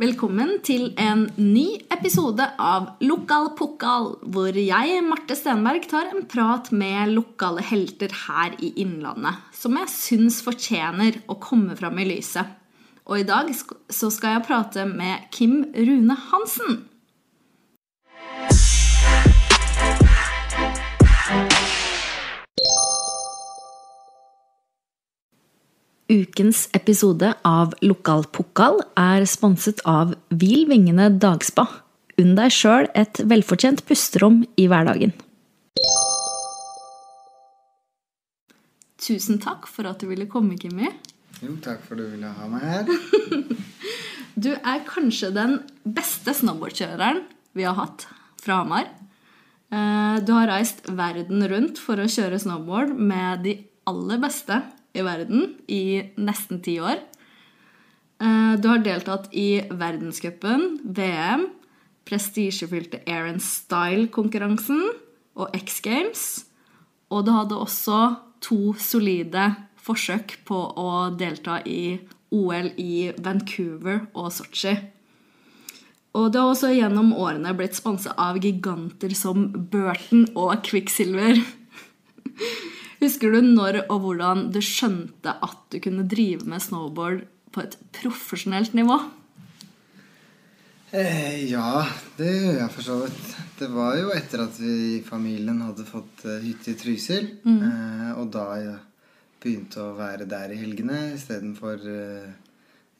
Velkommen til en ny episode av Lokal Pokal, hvor jeg, Marte Stenberg, tar en prat med lokale helter her i Innlandet, som jeg syns fortjener å komme fram i lyset. Og i dag så skal jeg prate med Kim Rune Hansen. Ukens episode av Lokal Pokal er sponset av Hvil vingene dagspa. Unn deg sjøl et velfortjent pusterom i hverdagen. Tusen takk for at du ville komme, Kimmi. Jo, takk for at du ville ha meg her. du er kanskje den beste snowboardkjøreren vi har hatt fra Hamar. Eh, du har reist verden rundt for å kjøre snowboard med de aller beste i verden i nesten ti år. Eh, du har deltatt i verdenscupen, VM, prestisjefylte Air and Style-konkurransen og X Games. Og du hadde også to solide forsøk på å delta i OL i Vancouver og Sotsji. Og det har også gjennom årene blitt sponsa av giganter som Burton og Quicksilver. Husker du når og hvordan du skjønte at du kunne drive med snowboard på et profesjonelt nivå? Eh, ja, det gjør jeg for så vidt. Det var jo etter at vi i familien hadde fått uh, hytte i Trysil. Mm. Eh, og da jeg begynte å være der i helgene istedenfor eh,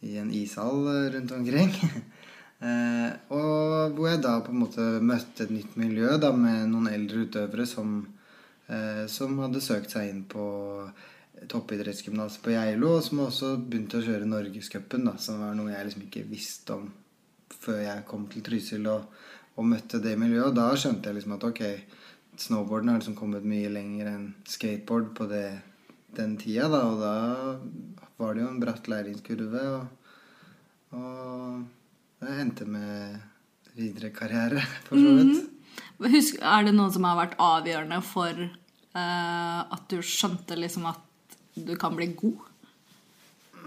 i en ishall uh, rundt omkring. eh, og hvor jeg da på en måte møtte et nytt miljø da med noen eldre utøvere som eh, som hadde søkt seg inn på toppidrettsgymnaset på Geilo, og som også begynte å kjøre Norgescupen, som var noe jeg liksom ikke visste om før jeg kom til Trysil og, og møtte det miljøet. Og da skjønte jeg liksom at ok, snowboarden har liksom kommet mye lenger enn skateboard på det, den tida, da. Og da var det jo en bratt læringskurve, og, og jeg endte med videre karriere, for så vidt. Mm. Husk, er det noen som har vært avgjørende for at du skjønte liksom at du kan bli god?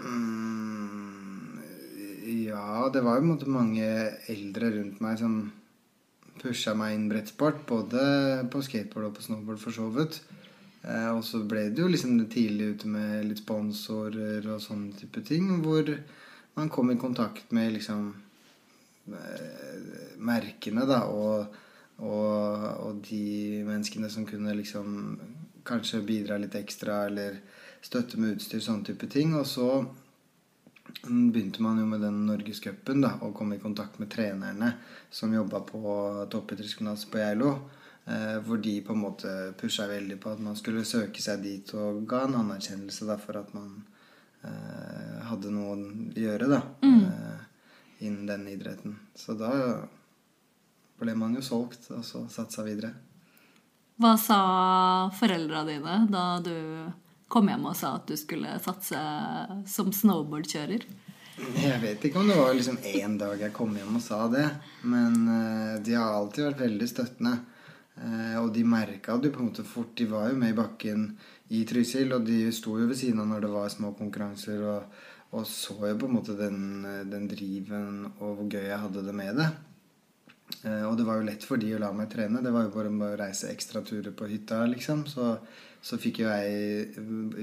Mm, ja, det var jo på en måte mange eldre rundt meg som pusha meg inn brettsport. Både på skateboard og på snowboard, for så vidt. Eh, og så ble det jo liksom tidlig ute med litt sponsorer og sånne type ting. Hvor man kom i kontakt med liksom eh, merkene, da. Og og, og, de menneskene som kunne liksom kanskje bidra litt ekstra eller støtte med utstyr, sånne type ting. Og så begynte man jo med den Norgescupen og kom i kontakt med trenerne som jobba på toppidrettsgymnaset på Geilo. Eh, hvor de på en måte pusha veldig på at man skulle søke seg dit og ga en anerkjennelse da, for at man eh, hadde noe å gjøre da, mm. eh, innen den idretten. Så da ble man jo solgt, og så satsa videre. Hva sa foreldra dine da du kom hjem og sa at du skulle satse som snowboardkjører? Jeg vet ikke om det var liksom én dag jeg kom hjem og sa det. Men uh, de har alltid vært veldig støttende. Uh, og de merka det på en måte fort. De var jo med i bakken i Trysil, og de sto jo ved siden av når det var små konkurranser. Og, og så jo på en måte den, den driven og hvor gøy jeg hadde det med det. Eh, og det var jo lett for de å la meg trene. Det var jo bare å reise ekstra turer på hytta, liksom. Så, så fikk jo jeg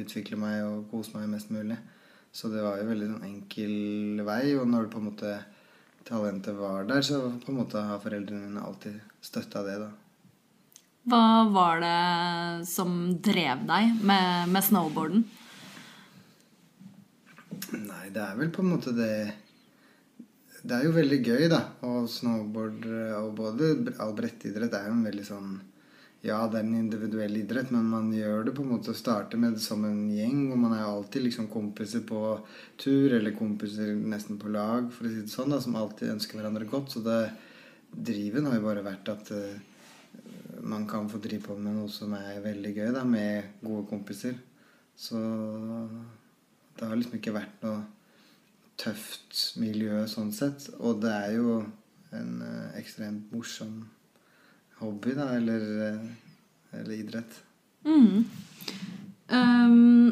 utvikle meg og kose meg mest mulig. Så det var jo veldig sånn enkel vei. Og når det på en måte talentet var der, så på en måte har foreldrene mine alltid støtta det, da. Hva var det som drev deg med, med snowboarden? Nei, det er vel på en måte det det er jo veldig gøy, da. Og snowboard og både all brettidrett er jo en veldig sånn Ja, det er en individuell idrett, men man gjør det på en måte å starte med det som en gjeng. Og man er jo alltid liksom kompiser på tur, eller kompiser nesten på lag, for å si det sånn, da, som alltid ønsker hverandre godt. Så det, driven har jo bare vært at uh, man kan få drive på med noe som er veldig gøy, da, med gode kompiser. Så det har liksom ikke vært noe tøft miljø sånn sett. Og det er jo en uh, ekstremt morsom hobby, da, eller, uh, eller idrett. Mm. Um,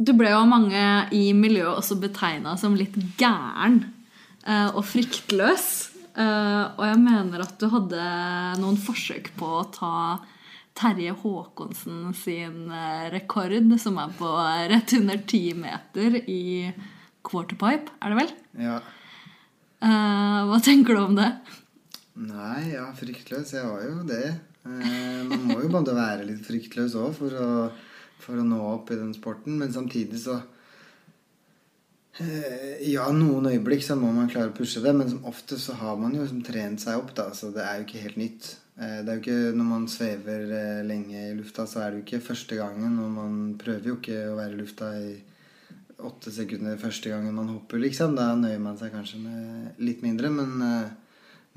du ble jo mange i miljøet også betegna som litt gæren. uh, og fryktløs. Uh, og jeg mener at du hadde noen forsøk på å ta Terje Håkonsen sin eh, rekord, som er på rett under ti meter i quarterpipe, er det vel? Ja. Uh, hva tenker du om det? Nei, ja, fryktløs. Jeg var jo det. Uh, man må jo bare være litt fryktløs òg for, for å nå opp i den sporten. Men samtidig så uh, Ja, noen øyeblikk så må man klare å pushe det, men som ofte så har man jo liksom trent seg opp, da. Så det er jo ikke helt nytt. Det er jo ikke Når man svever lenge i lufta, så er det jo ikke første gangen. Og man prøver jo ikke å være i lufta i åtte sekunder første gangen man hopper, liksom. Da nøyer man seg kanskje med litt mindre, men eh,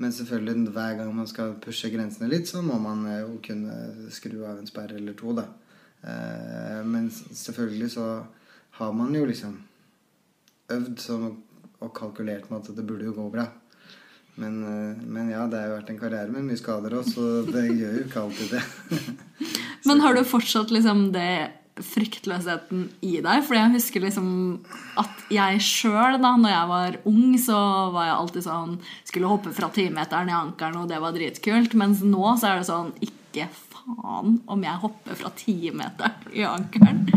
men selvfølgelig hver gang man skal pushe grensene litt, så må man eh, jo kunne skru av en sperre eller to, da. Eh, Men selvfølgelig så har man jo liksom øvd som, og kalkulert med at det burde jo gå bra. Men, men ja, det har jo vært en karriere med mye skader òg, så det gjør jo ikke alltid det. Men har du fortsatt liksom det fryktløsheten i deg? For jeg husker liksom at jeg sjøl, da når jeg var ung, så var jeg alltid sånn Skulle hoppe fra timeteren i ankelen, og det var dritkult. Mens nå så er det sånn Ikke faen om jeg hopper fra timeteren i ankelen.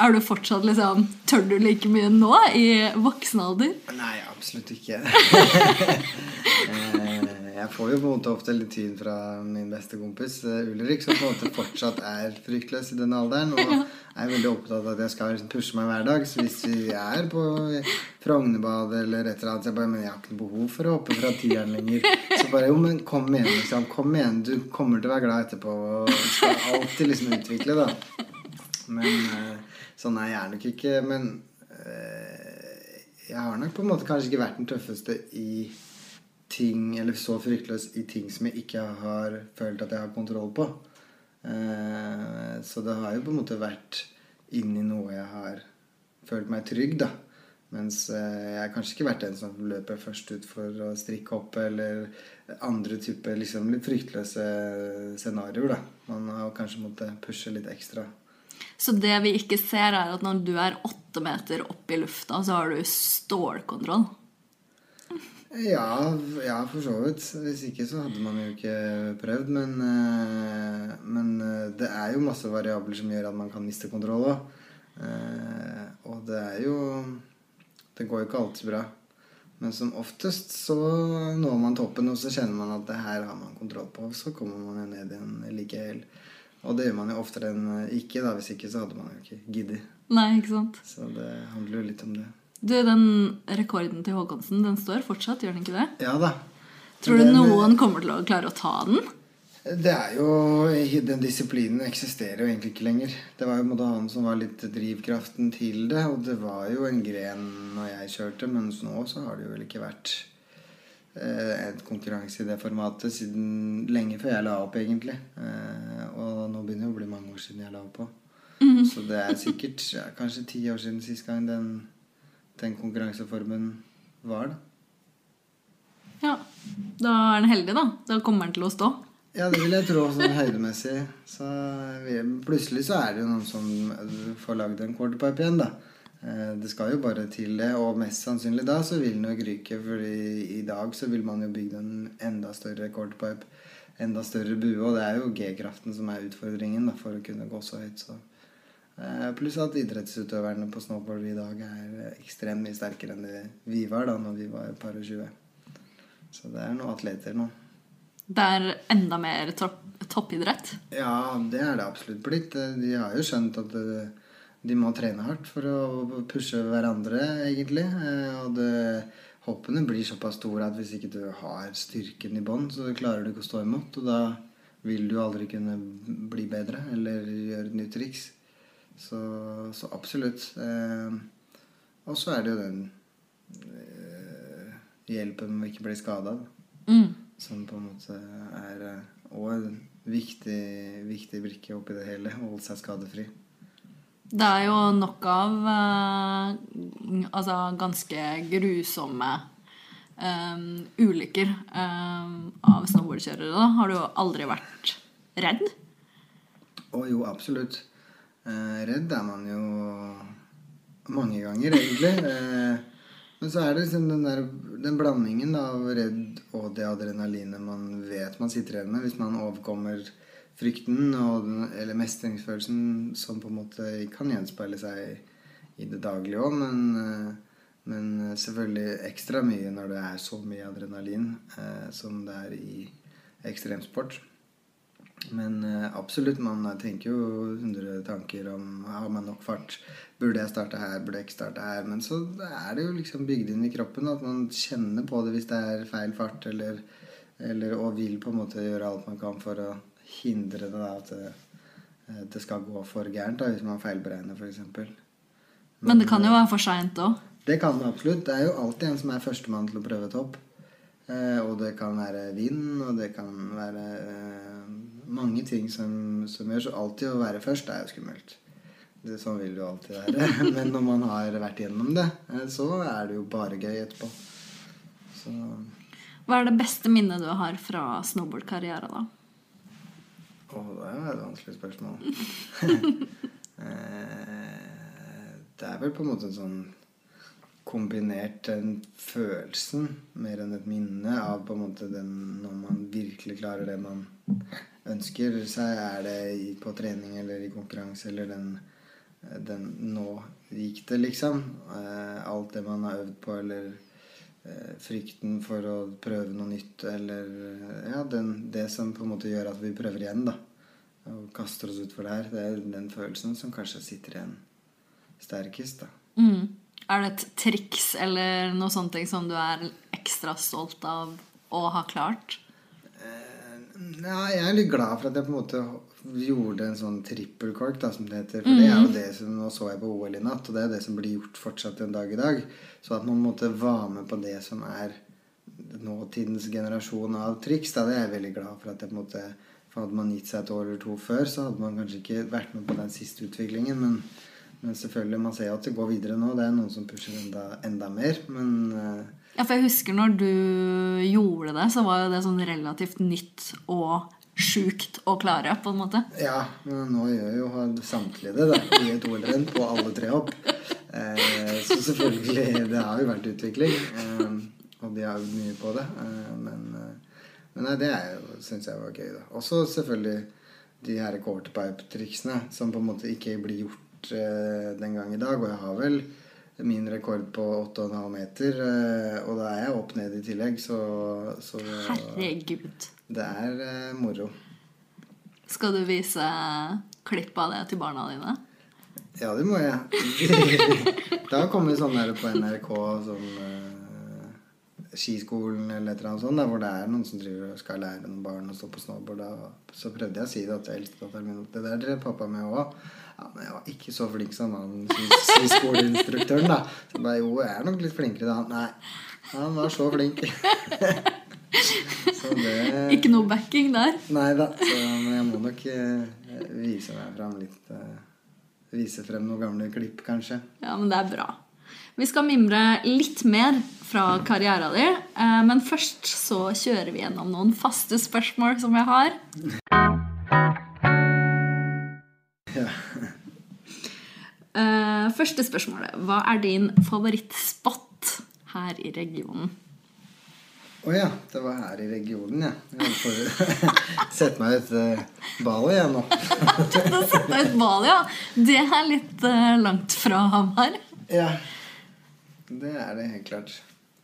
Er du fortsatt liksom Tør du like mye nå, i voksen alder? Nei, absolutt ikke. Jeg får jo på en måte ofte litt tyn fra min beste kompis eh, Ulrik, som på en måte fortsatt er fryktløs i den alderen. Og er veldig opptatt av at jeg skal liksom pushe meg hver dag. Så hvis vi er på Frognerbadet eller et eller annet, så jeg bare Men jeg har ikke noe behov for å hoppe fra tieren lenger. Så bare Jo, men kom igjen, liksom. Kom igjen. Du kommer til å være glad etterpå. Og skal alltid liksom utvikle, da. Men eh, sånn er jeg nok ikke. Men eh, jeg har nok på en måte kanskje ikke vært den tøffeste i ting Eller så fryktløs i ting som jeg ikke har følt at jeg har kontroll på. Eh, så det har jo på en måte vært inni noe jeg har følt meg trygg, da. Mens eh, jeg har kanskje ikke vært den som løper først ut for å strikke opp, eller andre typer liksom litt fryktløse scenarioer, da. Man har kanskje måttet pushe litt ekstra. Så det vi ikke ser, er at når du er åtte meter opp i lufta, så har du stålkontroll. Ja, ja, for så vidt. Hvis ikke så hadde man jo ikke prøvd. Men, eh, men eh, det er jo masse variabler som gjør at man kan miste kontroll òg. og det er jo Det går jo ikke alltid bra. Men som oftest så når man toppen, og så kjenner man at det her har man kontroll på. Så kommer man jo ned igjen like hel. Og det gjør man jo oftere enn ikke. da, Hvis ikke så hadde man jo ikke giddet. Nei, ikke sant? Så det handler jo litt om det. Du, den rekorden til Håkonsen, den står fortsatt, gjør den ikke det? Ja da. Tror du Den, eh, noen kommer til å klare å ta den? Det er jo, Den disiplinen eksisterer jo egentlig ikke lenger. Det var jo måte han som var litt drivkraften til det. Og det var jo en gren når jeg kjørte, mens nå så har det jo vel ikke vært eh, en konkurranse i det formatet siden lenge før jeg la opp, egentlig. Eh, og nå begynner det å bli mange år siden jeg la opp òg. Så det er sikkert ja, kanskje ti år siden sist gang den, den konkurranseformen var, da. Ja. Da er den heldig, da. Da kommer den til å stå. Ja, det vil jeg tro, sånn høydemessig. Så vi, plutselig så er det jo noen som får lagd en quarterpipe igjen, da. Eh, Det skal jo bare til det, og mest sannsynlig da så vil den jo ryke, fordi i dag så vil man jo bygge en enda større quarterpipe, enda større bue, og det er jo G-kraften som er utfordringen da, for å kunne gå så høyt. Så. Eh, Pluss at idrettsutøverne på snowboard i dag er ekstremt mye sterkere enn det vi var da når vi var par og tjue. Så det er noen atleter nå. Det er enda mer topp, toppidrett. Ja, det er det absolutt blitt. De har jo skjønt at eh, de må trene hardt for å pushe hverandre, egentlig. Eh, Og det, hoppene blir såpass store at hvis ikke du har styrken i bånn, så klarer du ikke å stå imot. Og da vil du aldri kunne bli bedre eller gjøre et nytt triks. Så, så absolutt. Eh, Og så er det jo den eh, hjelpen med å ikke bli skada. Mm. Som på en måte er òg en viktig, viktig brikke oppi det hele. Å Holde seg skadefri. Det er jo nok av eh, altså ganske grusomme eh, ulykker eh, av snowboardkjørere. Da. Har du aldri vært redd? Å jo, absolutt. Eh, redd er man jo mange ganger, egentlig. Eh, Men så er det liksom den, der, den blandingen av redd og det adrenalinet man vet man sitter igjen med, hvis man overkommer frykten og eller mestringsfølelsen som på en måte kan gjenspeile seg i det daglige òg, men, eh, men selvfølgelig ekstra mye når det er så mye adrenalin som det er i ekstremsport. Men eh, absolutt, man tenker jo hundre tanker om har man nok fart. Burde jeg starte her, burde jeg ikke starte her? Men så er det jo liksom bygd inn i kroppen at man kjenner på det hvis det er feil fart, eller, eller og vil på en måte gjøre alt man kan for å hindre det, da, at det, eh, det skal gå for gærent da, hvis man feilberegner, f.eks. Men, Men det kan jo være for seint òg. Det kan det absolutt. Det er jo alltid en som er førstemann til å prøve et hopp. Eh, og det kan være vind, og det kan være eh, mange ting som, som, gjør så alltid å være først er jo skummelt. Det, sånn vil det jo alltid være. Men når man har vært gjennom det, eh, så er det jo bare gøy etterpå. Så. Hva er det beste minnet du har fra snowboardkarrieren, da? Å, det er jo et vanskelig spørsmål. det er vel på en måte en sånn kombinert den følelsen mer enn et minne av på en måte den når man virkelig klarer det man ønsker seg. Er det på trening eller i konkurranse eller den, den Nå gikk det, liksom. Eh, alt det man har øvd på, eller eh, frykten for å prøve noe nytt, eller ja, den, det som på en måte gjør at vi prøver igjen, da. Og kaster oss utfor det her. Det er den følelsen som kanskje sitter igjen sterkest, da. Mm. Er det et triks eller noe sånt som du er ekstra stolt av å ha klart? Ja, jeg er litt glad for at jeg på en måte gjorde en sånn trippelkork, da, som det heter. For mm. det er jo mhm. det som Nå så jeg på OL i natt, og det er det som blir gjort fortsatt en dag i dag. Så at man måtte være med på det som er nåtidens generasjon av triks, da, det er jeg veldig glad for at jeg på en måte for Hadde man gitt seg et år eller to før, så hadde man kanskje ikke vært med på den siste utviklingen. Men, men selvfølgelig, man ser jo at det går videre nå. Det er noen som pusher enda, enda mer. Men uh, ja, for jeg husker når du gjorde det, så var jo det sånn relativt nytt og sjukt å klare, på en måte. Ja, men nå gjør jo samtlige det, da. I et OL-renn på alle tre hopp. Eh, så selvfølgelig Det har jo vært utvikling. Eh, og de har øvd mye på det. Eh, men, eh, men nei, det syns jeg var gøy, da. Også selvfølgelig de her quarterpipe-triksene som på en måte ikke blir gjort eh, den gang i dag. Og jeg har vel min rekord på 8,5 meter. Eh, og da er jeg opp ned i tillegg, så, så Herregud. Det er eh, moro. Skal du vise klipp av det til barna dine? Ja, det må jeg. da kommer sånne sånn der på NRK som uh, Skiskolen eller et eller annet sånt, der, hvor det er noen som driver og skal lære noen barn å stå på snowboard. Da. Så prøvde jeg å si det til eldstedatteren min. Det der drev pappa med òg. Ja, men jeg var ikke så flink som han skoleinstruktøren, da. Så bare, jo, jeg er nok litt flinkere da. Nei, han var så flink. så det Ikke noe backing der? Nei da. Men jeg må nok eh, vise meg fram litt. Eh, vise frem noen gamle klipp, kanskje. Ja, men det er bra. Vi skal mimre litt mer fra karrieren din, eh, men først så kjører vi gjennom noen faste spørsmål som jeg har. Uh, første spørsmålet. Hva er din favorittspot her i regionen? Å oh, ja. Det var her i regionen, ja. Jeg får sette meg ut uh, Bali igjen nå. Sette deg ut Bali, ja. Det er litt uh, langt fra Hamar. Ja. Det er det helt klart.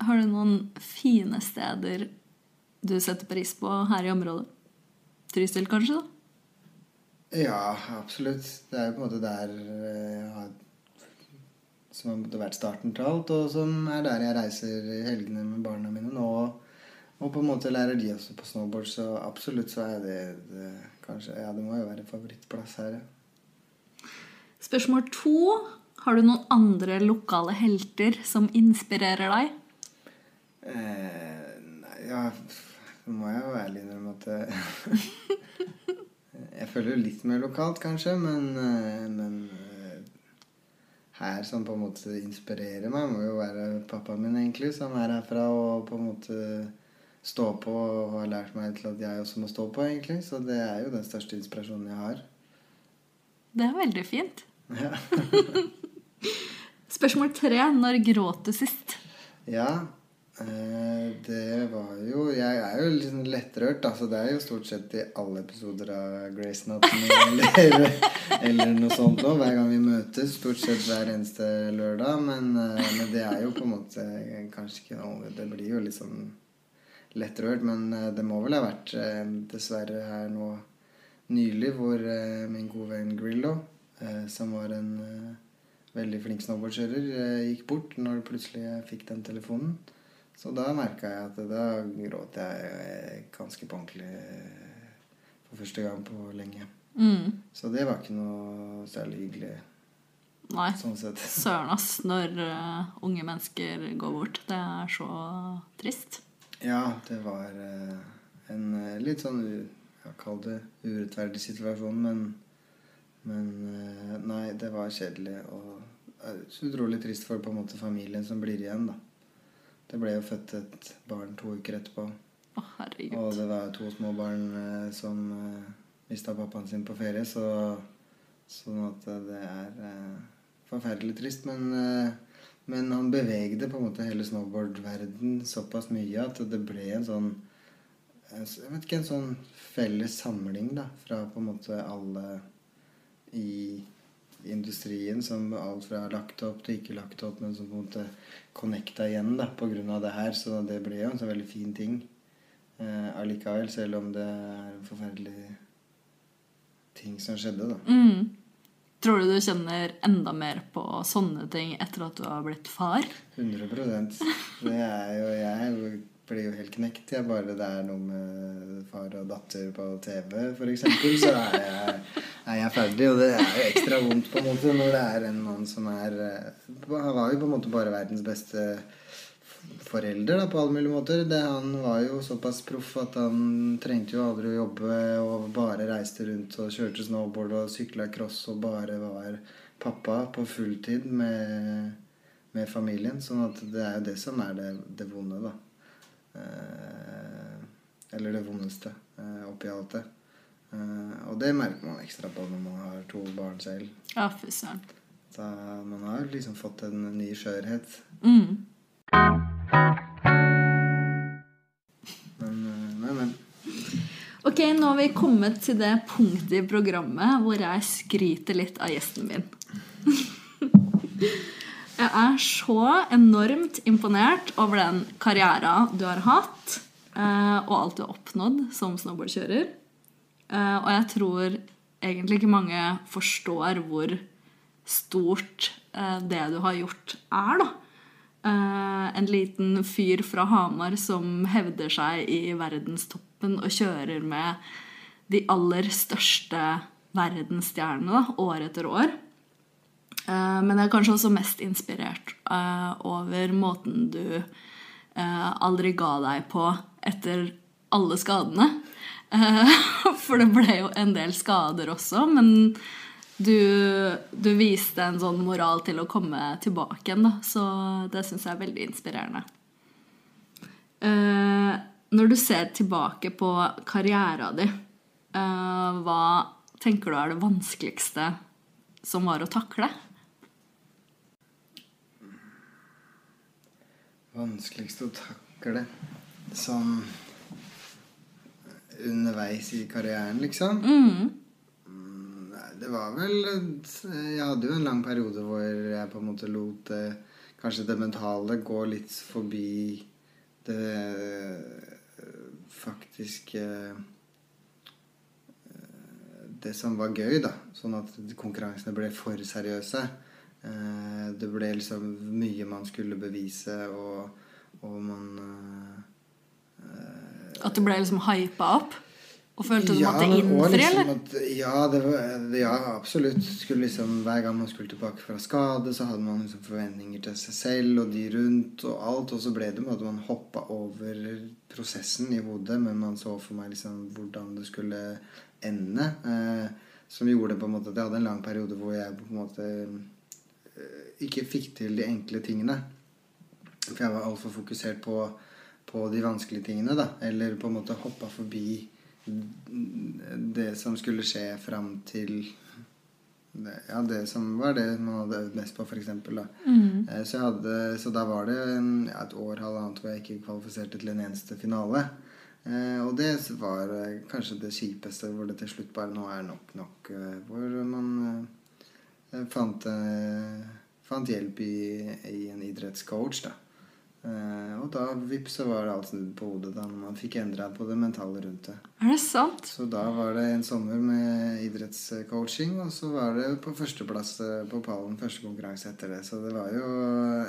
Har du noen fine steder du setter pris på her i området? Trysil, kanskje? da? Ja, absolutt. Det er jo på en måte der eh, jeg har Som har vært starten til alt, og som er der jeg reiser i helgene med barna mine nå. Og på en måte lærer de også på snowboard, så absolutt så er det, det kanskje Ja, det må jo være favorittplass her, ja. Spørsmål to. Har du noen andre lokale helter som inspirerer deg? Eh, nei, ja må jeg jo ærlig innrømme at Jeg føler jo litt mer lokalt, kanskje, men, eh, men eh, her som på en måte inspirerer meg, må jo være pappaen min, egentlig, som er herfra og på en måte stå på og har lært meg til at jeg også må stå på, egentlig. Så det er jo den største inspirasjonen jeg har. Det er veldig fint. Ja. Spørsmål tre. Når gråt du sist? Ja, det var jo Jeg er jo litt lettrørt, Altså, det er jo stort sett i alle episoder av Grace Anatomy eller, eller noe sånt nå, hver gang vi møtes. Stort sett hver eneste lørdag. Men, eh, men det er jo på en måte kanskje ikke noe Det blir jo litt sånn lettrørt, men eh, det må vel ha vært eh, dessverre her nå nylig hvor eh, min gode venn Grillo, eh, som var en eh, veldig flink snowboardkjører, eh, gikk bort når plutselig jeg fikk den telefonen. Så da merka jeg at da gråt jeg eh, ganske på ordentlig eh, for første gang på lenge. Mm. Så det var ikke noe særlig hyggelig Nei. sånn. Søren, ass. Når uh, unge mennesker går bort. Det er så trist. Ja, det var uh, en uh, litt sånn jeg ja, Kall det urettferdig situasjon, men Men nei, det var kjedelig og utrolig trist for på en måte familien som blir igjen, da. Det ble jo født et barn to uker etterpå. Å, herregud. Og det var to små barn eh, som eh, mista pappaen sin på ferie, så sånn at eh, det er eh, forferdelig trist. Men, eh, men han bevegde på en måte hele snowboardverden såpass mye at det ble en sånn eh, Jeg vet ikke, en sånn felles samling da, fra på en måte alle i industrien som alt fra lagt opp til ikke lagt opp, men som på en måte connecta igjen da, på grunn av det her. Så det ble jo en så veldig fin ting eh, allikevel, selv om det er en forferdelig ting som skjedde, da. Mm. Tror du du kjenner enda mer på sånne ting etter at du har blitt far? 100% Det er jo Jeg blir jo helt knekt. Jeg bare det er noe med far og datter på TV, f.eks., så er jeg, er jeg ferdig. Og det er jo ekstra vondt på en måte når det er en mann som er eh, Han var jo på en måte bare verdens beste forelder da, på alle mulige måter. Det, han var jo såpass proff at han trengte jo aldri å jobbe og bare reiste rundt og kjørte snowboard og sykla cross og bare var pappa på fulltid med, med familien. Sånn at det er jo det som er det, det vonde, da. Eh, eller det vondeste eh, oppi alt det. Eh, og det merker man ekstra på når man har to barn selv. Ja, fy søren. Da man har liksom fått en ny skjørhet. Mm. Men, eh, men, men. Ok, nå har vi kommet til det punktet i programmet hvor jeg skryter litt av gjesten min. Jeg er så enormt imponert over den karriera du har hatt, eh, og alt du har oppnådd som snowboardkjører. Eh, Og jeg tror egentlig ikke mange forstår hvor stort eh, det du har gjort, er, da. Eh, En liten fyr fra Hamar som hevder seg i verdenstoppen og kjører med de aller største verdensstjernene da, år etter år. Men jeg er kanskje også mest inspirert over måten du aldri ga deg på etter alle skadene. Eh, For det ble jo en del skader også, men du, du viste en sånn moral til å komme tilbake igjen, da. Så det syns jeg er veldig inspirerende. Eh, Når du ser tilbake på karrieren din, eh, hva tenker du er det vanskeligste som var å takle? Vanskeligste å takle sånn underveis i karrieren, liksom. Mm, Det var vel Jeg hadde jo en lang periode hvor jeg på en måte lot det, kanskje det mentale gå litt forbi det faktiske faktisk eh, det som var gøy, da. Sånn at konkurransene ble for seriøse. Eh, Det ble liksom mye man skulle bevise, og, og man eh, At du ble liksom hypa opp? Og følte du ja, at det innfri, liksom eller? Ja, det var, ja, absolutt. Skulle liksom, hver gang man skulle tilbake fra skade, så hadde man liksom forventninger til seg selv og de rundt og alt. Og så ble det med at man hoppa over prosessen i hodet, men man så for meg liksom hvordan det skulle ende. Eh, som gjorde på en måte at jeg hadde en lang periode hvor jeg på en måte eh, ikke fikk til de enkle tingene. For jeg var altfor fokusert på, på de vanskelige tingene, da. Eller på en måte hoppa forbi det som skulle skje fram til det, ja, det som var det man hadde øvd mest på, f.eks. Da. Eh, Så, hadde, så da var det en, ja, et år, halvannet, hvor jeg ikke kvalifiserte til en eneste finale. Eh, og det var eh, kanskje det kjipeste, hvor det til slutt bare nå er nok nok. eh, Hvor man eh, fant, eh, fant hjelp i, i en idrettscoach, da. Eh, og da vips, så var det alt snudd på hodet da man fikk endra på det mentale rundt det. Er det sant? Så da var det en sommer med idrettscoaching, og så var det på førsteplass eh, på pallen første konkurranse etter det. Så det var jo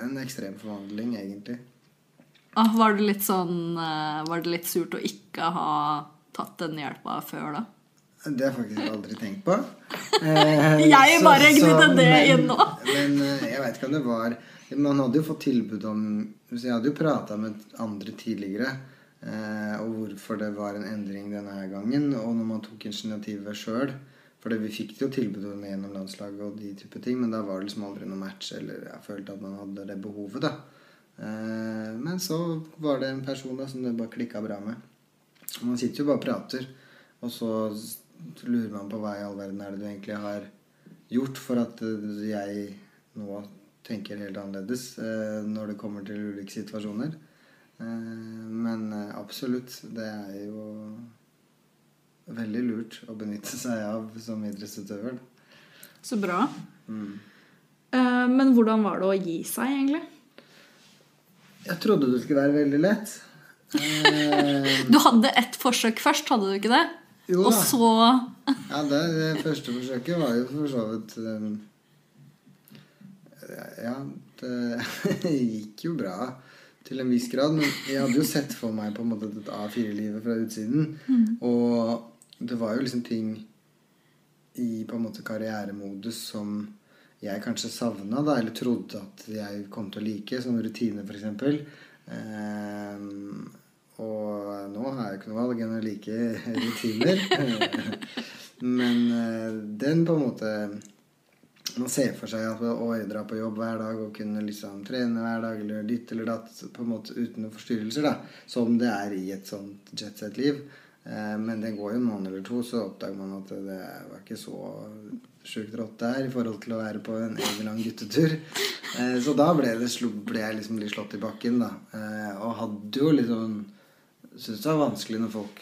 en ekstrem forvandling, egentlig. Ah, var det litt sånn eh, Var det litt surt å ikke ha tatt den hjelpa før, da? Det har jeg faktisk aldri tenkt på. Eh, Jeg bare gnidde det inn nå. Men jeg vet ikke om det var Man hadde jo fått tilbud om Jeg hadde jo prata med andre tidligere eh, og hvorfor det var en endring denne gangen. Og når man tok initiativet sjøl. For vi fikk jo tilbud om det gjennom landslaget og de type ting, men da var det liksom aldri noe match, eller jeg følte at man hadde det behovet, da. Eh, men så var det en person da som det bare klikka bra med. Man sitter jo bare og prater, og så lurer man på hva i all verden er det du egentlig har gjort for at eh, jeg nå tenker helt annerledes eh, når det kommer til ulike situasjoner. Eh, men eh, absolutt, det er jo veldig lurt å benytte seg av som idrettsutøver. Så bra. Eh, men hvordan var det å gi seg, egentlig? Jeg trodde det skulle være veldig lett. Eh, Du hadde ett forsøk først, hadde du ikke det? Jo da. Og så Ja, det, det første forsøket var jo for så vidt Ja, det gikk jo bra til en viss grad. Men jeg hadde jo sett for meg på en måte et A4-livet fra utsiden. Og det var jo liksom ting i på en måte karrieremodus som jeg kanskje savna, da, eller trodde at jeg kom til å like, som rutine, f.eks. Um, og nå har jeg ikke noe valg enn å like rutiner. Men uh, den på en måte Man ser for seg at å dra på jobb hver dag og kunne liksom trene hver dag eller ditt eller datt på en måte uten noen forstyrrelser, da. Som det er i et sånt jetset-liv. Eh, Men det går jo en måned eller to, så oppdager man at det var ikke så sjukt rått der i forhold til å være på en evig lang guttetur. Eh, Så da ble, det, ble jeg liksom litt slått i bakken, da. Eh, Og hadde jo liksom Syns Syntes det var vanskelig når folk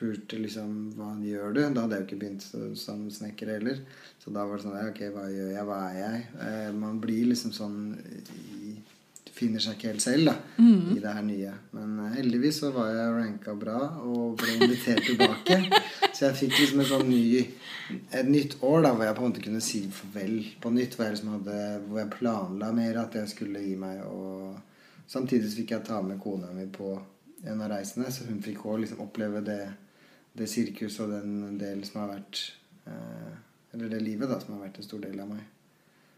spurte liksom hva gjør du? Da hadde jeg jo ikke begynt så- som snekker heller. Så da var det sånn Ok, hva gjør jeg? Hva er jeg? Eh, Man blir liksom sånn i, Finner seg ikke helt selv da i det her nye. Men eh, heldigvis så var jeg ranka bra og ble invitert tilbake. Så jeg fikk liksom et sånn ny et nytt år da hvor jeg på en måte kunne si farvel på nytt. Hvor jeg liksom hadde Hvor jeg planla mer at jeg skulle gi meg. Og samtidig så fikk jeg ta med kona mi på en av reisene, så hun fikk òg liksom oppleve det, det sirkuset og den delen som har vært eh, Eller det livet da som har vært en stor del av meg.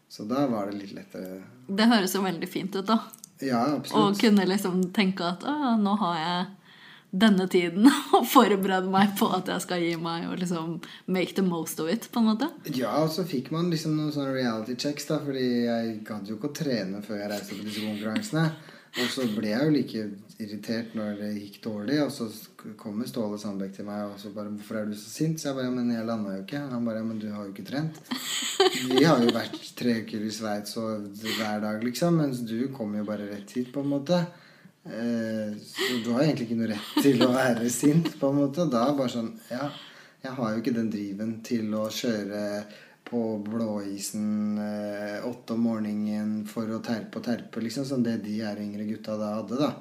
Så da var det litt lettere. Det høres jo veldig fint ut, da. Ja, Å Og kunne liksom tenke at å, nå har jeg denne tiden og forberede meg på at jeg skal gi meg og liksom make the most of it, på en måte. Ja, og så fikk man liksom noen sånne reality checks, da, fordi jeg gadd jo ikke å trene før jeg reiste på disse konkurransene. Og så ble jeg jo like irritert når det gikk dårlig, og så kommer Ståle Sandbekk til meg og så bare 'Hvorfor er du så sint?' Så jeg bare 'Men jeg landa jo ikke'. Han bare 'Men du har jo ikke trent'. Vi har jo vært tre uker i Sveits hver dag, liksom, mens du kom jo bare rett hit, på en måte. Eh, så du har egentlig ikke noe rett til å være sint, på en måte. Da bare sånn Ja, jeg har jo ikke den driven til å kjøre på blåisen eh, åtte om morgenen for å terpe og terpe, liksom, som det de her yngre gutta da hadde, da.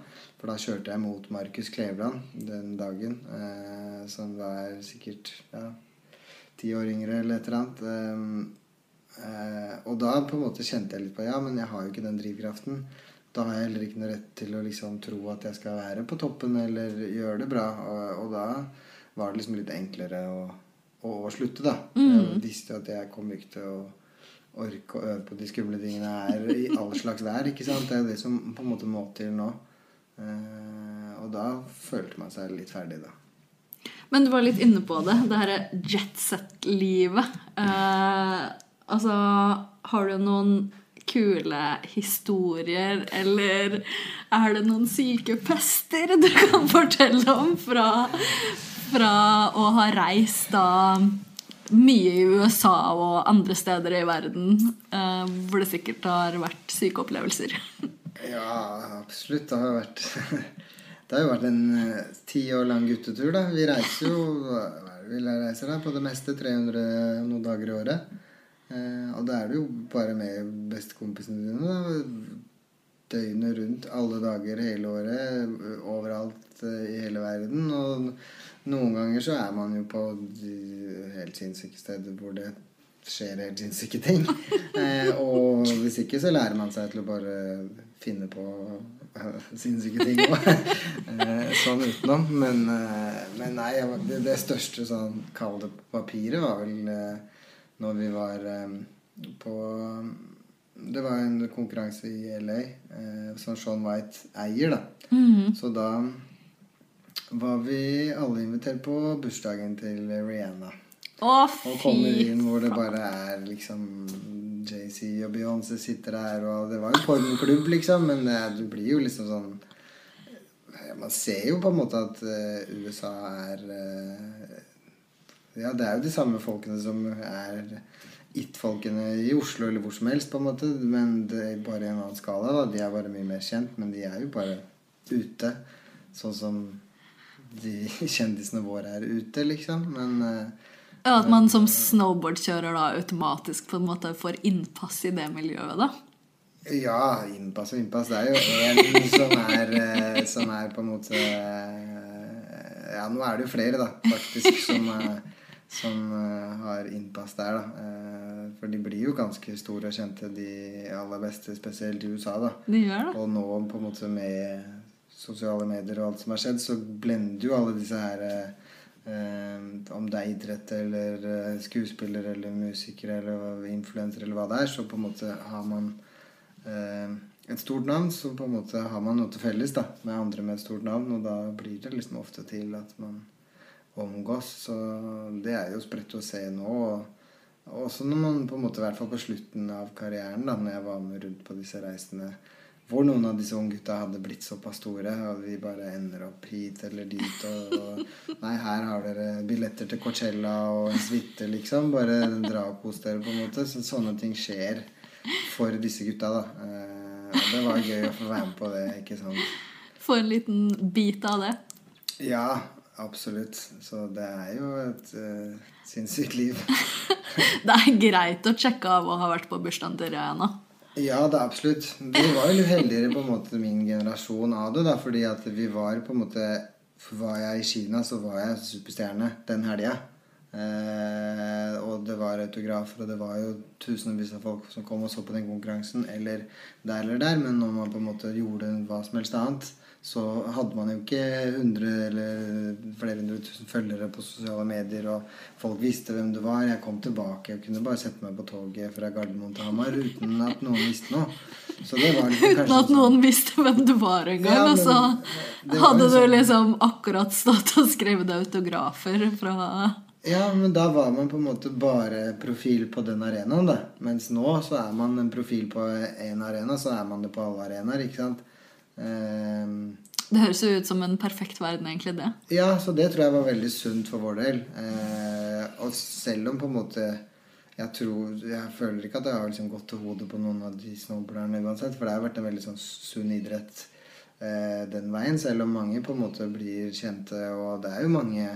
For da kjørte jeg mot Markus Kleveland den dagen, eh, som var sikkert ja, ti år yngre eller et eller annet. Eh, eh, og da på en måte kjente jeg litt på ja, men jeg har jo ikke den drivkraften. Da har jeg heller ikke noe rett til å liksom tro at jeg skal være på toppen eller gjøre det bra. Og, og da var det liksom litt enklere å, å, å slutte, da. Jeg visste at jeg kom ikke til å orke å øve på de skumle tingene her i all slags vær. ikke sant? Det er jo det som på en måte må til nå. Eh, og da følte man seg litt ferdig, da. Men du var litt inne på det, det herre jetset-livet. Eh, altså, har du noen kule historier, eller er det noen syke fester du kan fortelle om fra, fra å ha reist da mye i USA og andre steder i verden eh, hvor det sikkert har vært syke opplevelser. Ja, absolutt. Det har vært Det har jo vært en eh, ti år lang guttetur, da. Vi reiser jo vi reiser da? På det meste 300 noen dager i året. Eh, og da er du jo bare med bestekompisene dine. da. Døgnet rundt, alle dager hele året, overalt eh, i hele verden. Og noen ganger så er man jo på de helt sinnssyke steder hvor det skjer helt sinnssyke ting. Eh, og hvis ikke så lærer man seg til å bare finne på eh, sinnssyke ting òg. Eh, sånn utenom. Men, eh, men nei, det, det største sånn kall det papiret var vel eh, når vi var eh, på Det var en konkurranse i LA eh, som Sean White eier, da. Så da var vi alle invitert på bursdagen til Rihanna. Å, Og kommer inn hvor det bare er liksom JC og Beyoncé sitter der, og det var jo pornoklubb, liksom, men det, det blir jo liksom sånn eh, Man ser jo på en måte at eh, USA er eh, Ja, det er jo de samme folkene som er it-folkene i Oslo eller hvor som helst, på en måte, men det er bare i en annen skala. da De er bare mye mer kjent, men de er jo bare ute. Sånn som de kjendisene våre er ute, liksom. Men eh, Ja, At man som snowboardkjører da automatisk på en måte får innpass i det miljøet, da. Ja, innpass og innpass. Det er jo én som er eh, Som er på en måte eh, Ja, nå er det jo flere, da, faktisk, som, eh, som har innpass der, da. For de blir jo ganske store og kjente, de aller beste, spesielt i USA, da. De gjør det. Og nå på en måte med sosiale medier og alt som har skjedd, så blender jo alle disse her Om det er idrett eller eh, skuespiller eller musiker eller influenser eller hva det er, så på en måte har man eh, et stort navn, så på en måte har man noe til felles da, med andre med et stort navn, og da blir det liksom ofte til at man omgås. Så det er jo spredt å se nå. og også når man på en måte, i hvert fall på slutten av karrieren, da når jeg var med rundt på disse reisene, hvor noen av disse unge gutta hadde blitt såpass store, og vi bare ender opp hit eller dit og, og Nei, her har dere billetter til Coachella og en suite, liksom. Bare dra og kos dere, på en måte. Så sånne ting skjer for disse gutta, da. Eh, og det var gøy å få være med på det, ikke sant. Få en liten bit av det. Ja, absolutt. Så det er jo et uh, sinnssykt liv. Det er greit å sjekke av å ha vært på bursdagen til Rihanna. Ja, det er absolutt. Vi var jo litt heldigere på en måte min generasjon av det, da, fordi at vi var på en måte Var jeg i Kina, så var jeg superstjerne den helga. Eh, og det var autografer, og det var jo tusenvis av folk som kom og så på den konkurransen, eller der eller der, men når man på en måte gjorde hva som helst annet, så hadde man jo ikke 100 eller flere hundre tusen følgere på sosiale medier, og folk visste hvem du var. Jeg kom tilbake og kunne bare sette meg på toget fra Gardermoen til Hamar uten at noen visste noe. Så det var liksom Uten at noen visste hvem du var engang. Ja, og så det hadde du sånn- liksom akkurat stått og skrevet autografer fra Ja, men da var man på en måte bare profil på den arenaen, da. Mens nå så er man en profil på én arena, så er man det på alle arenaer, ikke sant. Ehm, Det høres jo ut som en perfekt verden, egentlig, det. Ja, så det tror jeg var veldig sunt for vår del. Eh, og selv om på en måte jeg tror, jeg føler ikke at jeg har liksom gått til hodet på noen av de snowboarderne uansett. For det har vært en veldig sånn sunn idrett eh, den veien. Selv om mange på en måte blir kjente. Og det er jo mange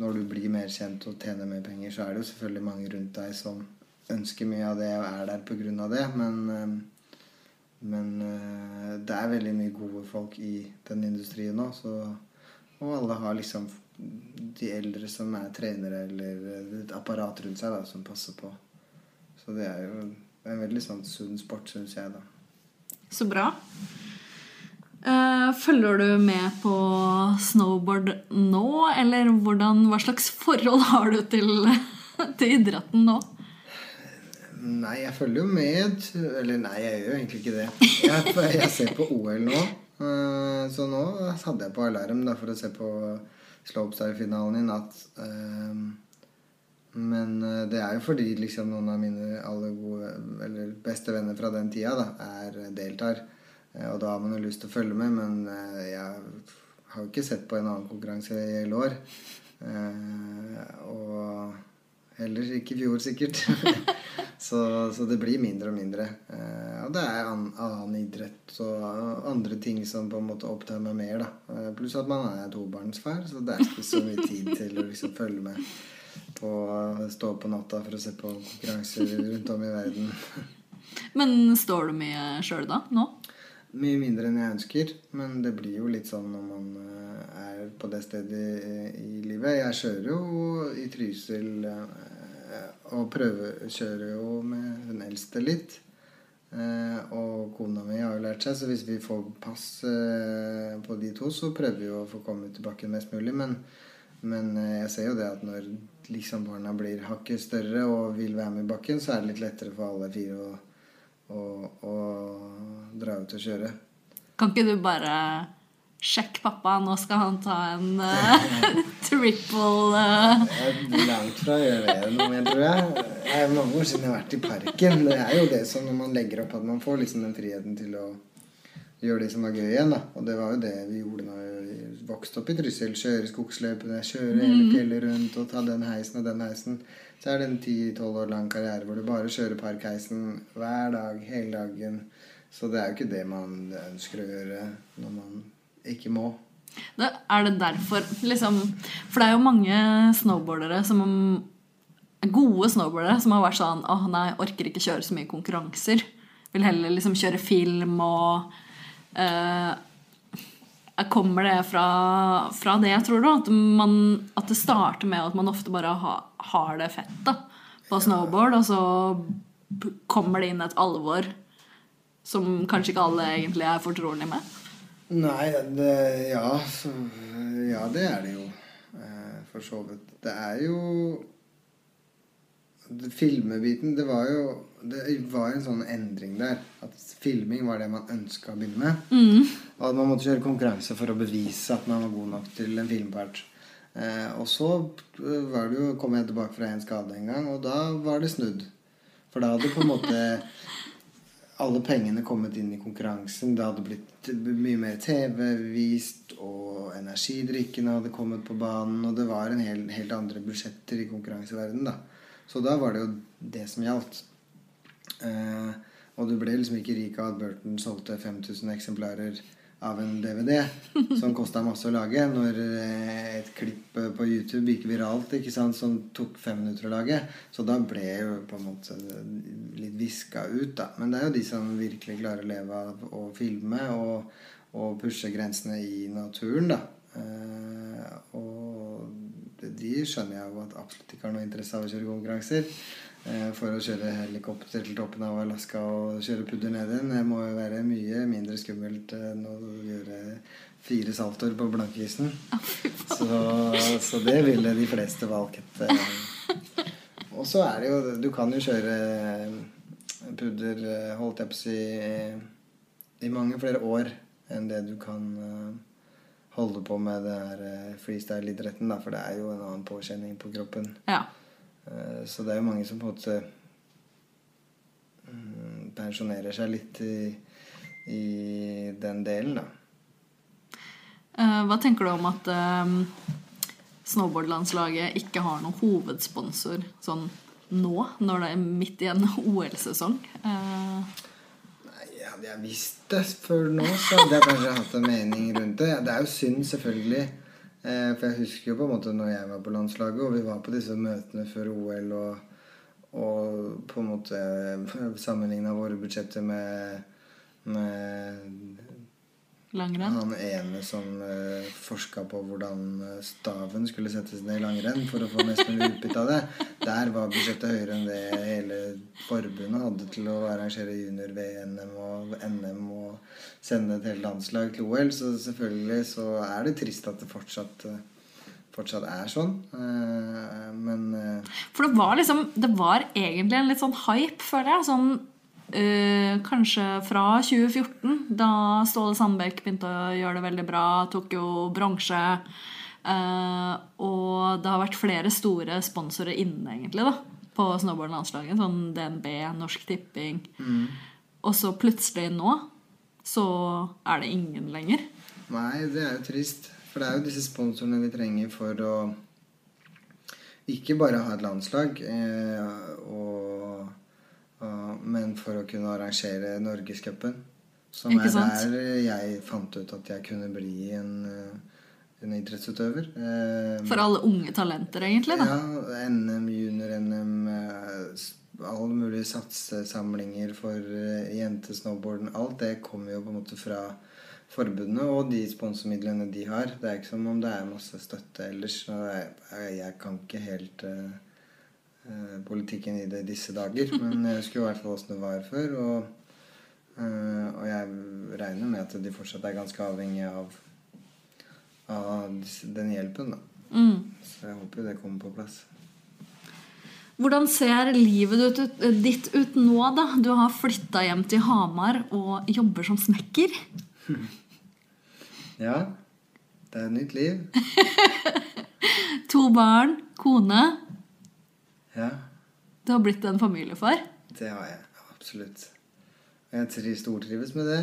Når du blir mer kjent og tjener mer penger, så er det jo selvfølgelig mange rundt deg som ønsker mye av det og er der av det. Men, eh, men eh, det er veldig mye gode folk i den industrien nå. Så, og alle har liksom de eldre som er trenere eller et apparat rundt seg da, som passer på. Så det er jo en veldig sånn sunn sport, syns jeg, da. Så bra. Eh, Følger du med på snowboard nå, eller hvordan, hva slags forhold har du til, til idretten nå? Nei, jeg følger jo med. Eller nei, jeg gjør jo egentlig ikke det. Jeg, jeg ser på OL nå. eh, Så nå hadde jeg på alarm da, for å se på slopestyle-finalen i natt. Eh, Men eh, det er jo fordi liksom noen av mine aller gode, eller beste venner fra den tida da, er deltar. Og da har man jo lyst til å følge med, men jeg har jo ikke sett på en annen konkurranse i hele år. Og Heller ikke i fjor, sikkert. så, så, det blir mindre og mindre. Eh, og det er an, annen idrett og andre ting som på en måte opptar meg mer. da. Eh, pluss at man er tobarnsfar, så det er ikke så mye tid til å liksom følge med på stå opp på natta for å se på konkurranser rundt om i verden. Men står du mye sjøl da? Nå? Mye mindre enn jeg ønsker, men det blir jo litt sånn når man eh, er på det stedet i, i livet. Jeg kjører jo i Trysil og prøvekjører jo med hun eldste litt. Eh, og kona mi har jo lært seg, så hvis vi får pass på de to, så prøver vi å få komme tilbake mest mulig. Men, men jeg ser jo det at når liksom barna blir hakket større og vil være med i bakken, så er det litt lettere for alle fire å å, å dra ut og kjøre. Kan ikke du bare sjekke pappa, nå skal han ta en uh, triple uh... Jeg langt fra å gjøre det noe mer, tror jeg. Det er mange år siden jeg har vært i parken. Det er jo det som når man legger opp at man får liksom den friheten til å gjøre det som var gøy igjen. da. Og det var jo det vi gjorde da vi vokste opp i Trysil. Kjøre skogsløypene, kjøre hele mm. fjellet rundt og ta den heisen og den heisen. Så er det en 10-12 år lang karriere hvor du bare kjører parkheisen hver dag, hele dagen. Så det er jo ikke det man ønsker å gjøre når man ikke må. Det, er det derfor liksom For det er jo mange snowboardere som Gode snowboardere som har vært sånn Å, nei, orker ikke kjøre så mye konkurranser. Vil heller liksom kjøre film og eh, Kommer det fra, fra, det, tror, du? At, man, at, det starter med at man ofte bare ha, har det fett da, på snowboard, og så kommer det inn et alvor som kanskje ikke alle egentlig er fortrolige med? Nei, det, ja, så, ja, det er det jo. Eh, for så vidt. Det er jo Filmebiten, det var jo Det var en sånn endring der. At filming var det man ønska å begynne med. Mm. Og at man måtte kjøre konkurranse for å bevise at man var god nok til en filmpart. Eh, og så eh, var det jo, kom jeg tilbake fra en skade en gang, og da var det snudd. For da hadde på en måte alle pengene kommet inn i konkurransen. Det hadde blitt mye mer TV vist, og energidrikkene hadde kommet på banen. Og det var en hel, helt andre budsjetter i konkurranseverdenen, da. Så da var det jo det som gjaldt. Eh, og du ble liksom ikke rik av at Burton solgte 5000 eksemplarer av en DVD som kosta masse å lage, når eh, et klipp på YouTube gikk viralt ikke sant, som tok fem minutter å lage. Så da ble jeg jo på en måte litt viska ut, da. Men det er jo de som virkelig klarer å leve av å filme og, og pushe grensene i naturen, da. Eh, og de skjønner jeg jo at absolutt ikke har noe interesse av å kjøre konkurranser. Eh, for å kjøre helikopter til toppen av Alaska og kjøre pudder ned igjen. Det må jo være mye mindre skummelt enn å gjøre fire saltoer på blankisen. Så, så, det ville de fleste valgt. Eh. Og så er det jo Du kan jo kjøre pudder, holdt jeg på å si, i mange flere år enn det du kan holde på med det her eh, freestyle-idretten, for det er jo en annen påkjenning på kroppen. Ja. Eh, så det er jo mange som på en måte mm, pensjonerer seg litt i, i den delen, da. Eh, hva tenker du om at um, snowboardlandslaget ikke har noen hovedsponsor sånn nå, når det er midt i en OL-sesong? Nei, hadde jeg visst det før nå, så hadde jeg kanskje hatt en mening rundt det. Det er jo synd, selvfølgelig. Eh, for jeg husker jo på en måte når jeg var på landslaget, og vi var på disse møtene før OL, og, og på en måte sammenligna våre budsjetter med, med Langrenn? Han ene som uh, eh, forska på hvordan eh, staven skulle settes ned i langrenn for å få mest mulig utbytte av det. Der var budsjettet høyere enn det hele forbundet hadde til å arrangere junior-VM og NM og sende et helt landslag til OL. Så selvfølgelig så er det trist at det fortsatt uh, fortsatt er sånn. Men For det var liksom Det var egentlig en litt sånn hype, føler jeg. Sånn Uh, kanskje fra 2014, da Ståle Sandbekk begynte å gjøre det veldig bra. Tok jo bronse. Eh, og det har vært flere store sponsorer inne egentlig da på snowboardlandslaget. Sånn DNB, Norsk Tipping. Mm. Og så plutselig nå så er det ingen lenger. Nei, det er jo trist. For det er jo disse sponsorene vi trenger for å ikke bare ha et landslag, eh, og, men for å kunne arrangere Norgescupen. Som er der jeg fant ut at jeg kunne bli en, eh, en idrettsutøver. Eh, For alle unge talenter, egentlig. da. ja, NM, junior-NM, eh, alle mulige satsesamlinger for jentesnowboarden. Alt det kommer jo på en måte fra forbundene og de sponsormidlene de har. Det er ikke som om det er masse støtte ellers. så Jeg, jeg- kan ikke helt politikken i det disse dager, men jeg husker jo i hvert fall åssen det var før. Og, eh, og jeg regner med at de fortsatt er ganske avhengige av, av den hjelpen. da. Mm. Så jeg håper jo det kommer på plass. Hvordan ser livet ditt ut nå, da? Du har flytta hjem til Hamar og jobber som snekker. Ja, det er et nytt liv. To barn, kone. Ja, Du har blitt en familiefar. det har jeg. Absolutt. Jeg trives, stortrives med det.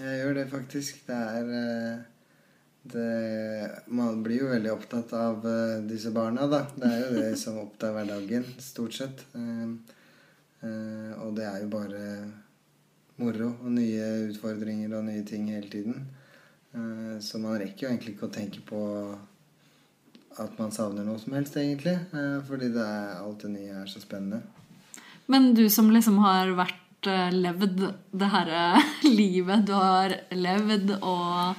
Jeg gjør det faktisk. Det er eh, det, Man blir jo veldig opptatt av eh, disse barna, da. Det er jo det som opptar hverdagen, stort sett. Eh, eh, og det er jo bare moro og nye utfordringer og nye ting hele tiden. Så man rekker jo egentlig ikke å tenke på at man savner noe som helst, egentlig. eh, fordi det er, alt det nye er så spennende. Men du som liksom har vært eh, levd det herre livet du har levd og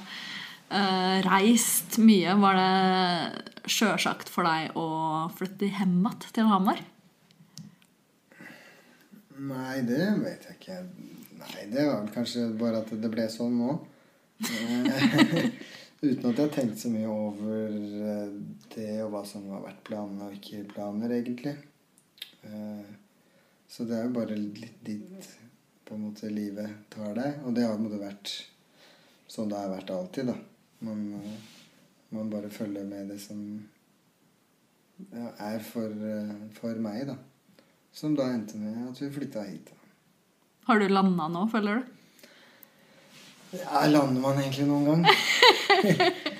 uh, reist mye, var det sjølsagt for deg å flytte hjem igjen til Hamar? Nei, det vet jeg ikke. Nei, det var vel kanskje bare at det ble sånn nå. Uten at jeg har tenkt så mye over eh, det og hva som har vært planer og ikke planer, egentlig. Eh, Så det er jo bare litt dit på en måte livet tar deg. Og det har på en måte vært sånn det har vært alltid, da. Man, eh, man bare følger med det som er for, for meg, da. Som da endte med at vi flytta hit. da. Har du landa nå, føler du? Ja, lander man egentlig noen gang?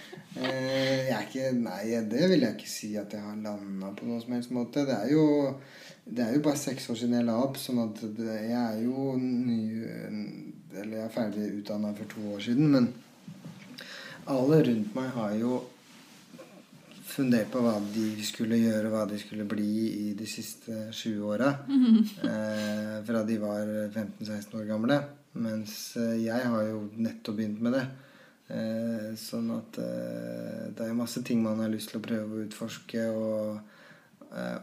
Eh, jeg er ikke Nei, det vil jeg ikke si at jeg har landa på noen som helst måte. Det er jo, det er jo bare seks år siden jeg la opp, sånn at det, jeg er jo ny Eller jeg er ferdig utdanna for to år siden, men alle rundt meg har jo fundert på hva de skulle gjøre, hva de skulle bli i de siste sju åra. Eh, fra de var 15-16 år gamle. Mens eh, jeg har jo nettopp begynt med det. Eh, sånn at eh, det er jo masse ting man har lyst til å prøve å utforske og,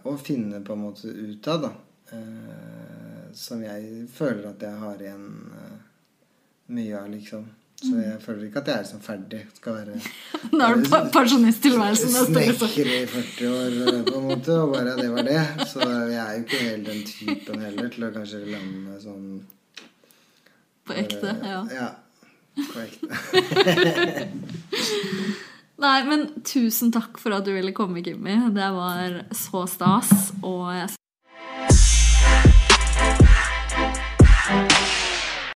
og finne på en måte ut av, da. Som jeg føler at jeg har igjen mye av, liksom. Så jeg føler ikke at jeg er sånn ferdig. Skal være Nå er du pensjonisttilværelsen neste liksom. Snekker i 40 år på en måte, og bare det var det. Så jeg er jo ikke helt den typen heller til å kanskje lande sånn På ekte, ja. Ja. På ekte. Nei, men tusen takk for at du ville komme, Kimmi. Det var så stas. Og jeg